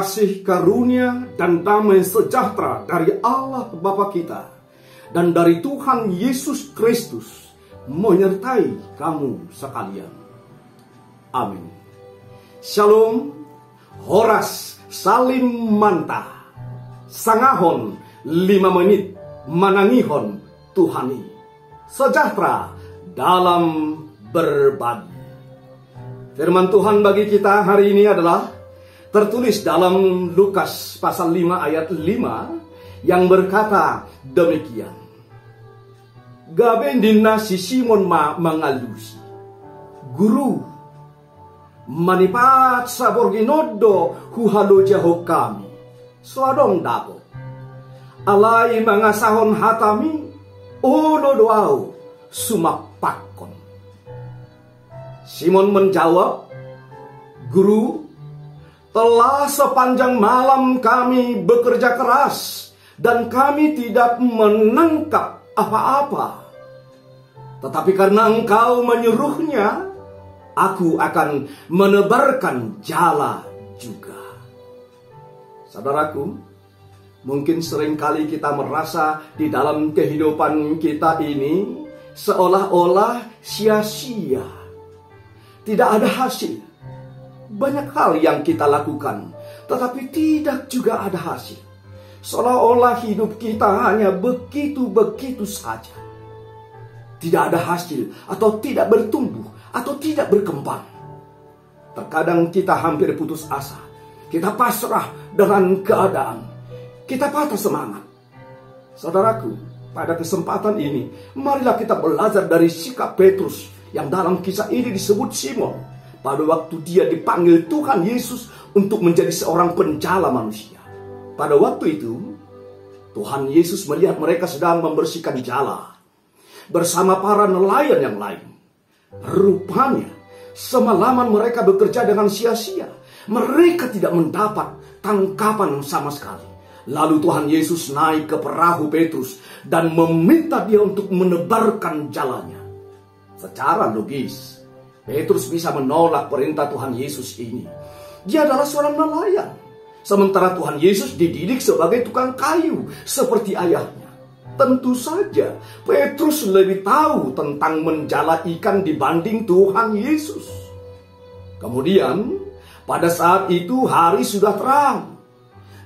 kasih karunia dan damai sejahtera dari Allah Bapa kita dan dari Tuhan Yesus Kristus menyertai kamu sekalian. Amin. Shalom, Horas Salim Manta, Sangahon lima menit manangihon Tuhani, sejahtera dalam berbagi. Firman Tuhan bagi kita hari ini adalah tertulis dalam Lukas pasal 5 ayat 5 yang berkata demikian. Gaben dinna si Simon ma mangalusi. Guru, manipat sa borginodo huhalo jaho kami. Suadong dako. Alai mga sahon hatami, uno doau sumapakon. Simon menjawab, Guru, telah sepanjang malam kami bekerja keras dan kami tidak menangkap apa-apa. Tetapi karena engkau menyuruhnya, aku akan menebarkan jala juga. Saudaraku, mungkin sering kali kita merasa di dalam kehidupan kita ini seolah-olah sia-sia. Tidak ada hasil banyak hal yang kita lakukan, tetapi tidak juga ada hasil. Seolah-olah hidup kita hanya begitu-begitu saja. Tidak ada hasil, atau tidak bertumbuh, atau tidak berkembang. Terkadang kita hampir putus asa. Kita pasrah dengan keadaan. Kita patah semangat. Saudaraku, pada kesempatan ini, marilah kita belajar dari sikap Petrus yang dalam kisah ini disebut Simon pada waktu dia dipanggil Tuhan Yesus untuk menjadi seorang penjala manusia. Pada waktu itu, Tuhan Yesus melihat mereka sedang membersihkan jala bersama para nelayan yang lain. Rupanya, semalaman mereka bekerja dengan sia-sia. Mereka tidak mendapat tangkapan sama sekali. Lalu Tuhan Yesus naik ke perahu Petrus dan meminta dia untuk menebarkan jalannya. Secara logis, Petrus bisa menolak perintah Tuhan Yesus ini. Dia adalah seorang nelayan. Sementara Tuhan Yesus dididik sebagai tukang kayu seperti ayahnya. Tentu saja Petrus lebih tahu tentang menjala ikan dibanding Tuhan Yesus. Kemudian pada saat itu hari sudah terang.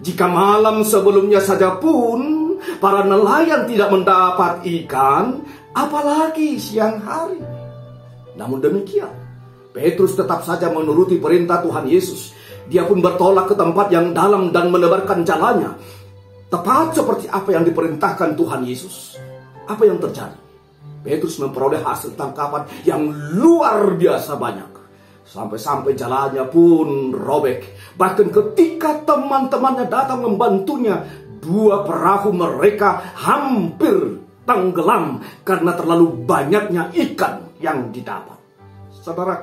Jika malam sebelumnya saja pun para nelayan tidak mendapat ikan, apalagi siang hari. Namun demikian, Petrus tetap saja menuruti perintah Tuhan Yesus. Dia pun bertolak ke tempat yang dalam dan menebarkan jalannya. Tepat seperti apa yang diperintahkan Tuhan Yesus. Apa yang terjadi? Petrus memperoleh hasil tangkapan yang luar biasa banyak. Sampai-sampai jalannya pun robek. Bahkan ketika teman-temannya datang membantunya, dua perahu mereka hampir tenggelam karena terlalu banyaknya ikan yang didapat. Saudara,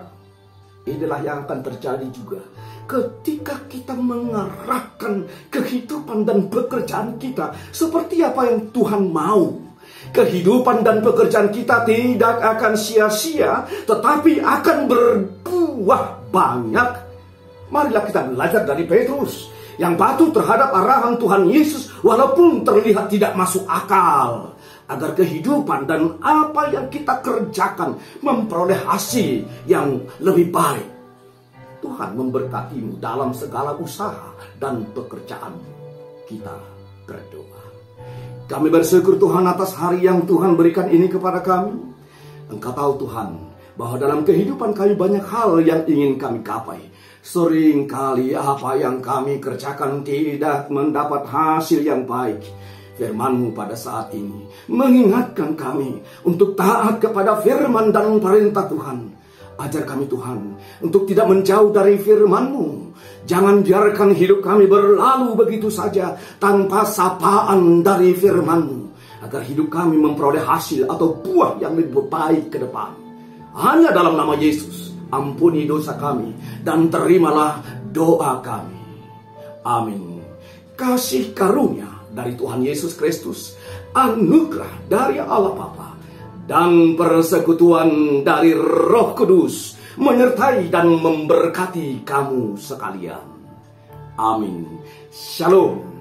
inilah yang akan terjadi juga ketika kita mengarahkan kehidupan dan pekerjaan kita seperti apa yang Tuhan mau. Kehidupan dan pekerjaan kita tidak akan sia-sia, tetapi akan berbuah banyak. Marilah kita belajar dari Petrus yang patuh terhadap arahan Tuhan Yesus walaupun terlihat tidak masuk akal agar kehidupan dan apa yang kita kerjakan memperoleh hasil yang lebih baik. Tuhan memberkatimu dalam segala usaha dan pekerjaan kita berdoa. Kami bersyukur Tuhan atas hari yang Tuhan berikan ini kepada kami. Engkau tahu Tuhan bahwa dalam kehidupan kami banyak hal yang ingin kami capai. Sering kali apa yang kami kerjakan tidak mendapat hasil yang baik firman pada saat ini mengingatkan kami untuk taat kepada firman dan perintah Tuhan. Ajar kami Tuhan untuk tidak menjauh dari firman-Mu. Jangan biarkan hidup kami berlalu begitu saja tanpa sapaan dari firman-Mu. Agar hidup kami memperoleh hasil atau buah yang lebih baik ke depan. Hanya dalam nama Yesus, ampuni dosa kami dan terimalah doa kami. Amin. Kasih karunia dari Tuhan Yesus Kristus, anugerah dari Allah Bapa, dan persekutuan dari Roh Kudus menyertai dan memberkati kamu sekalian. Amin. Shalom.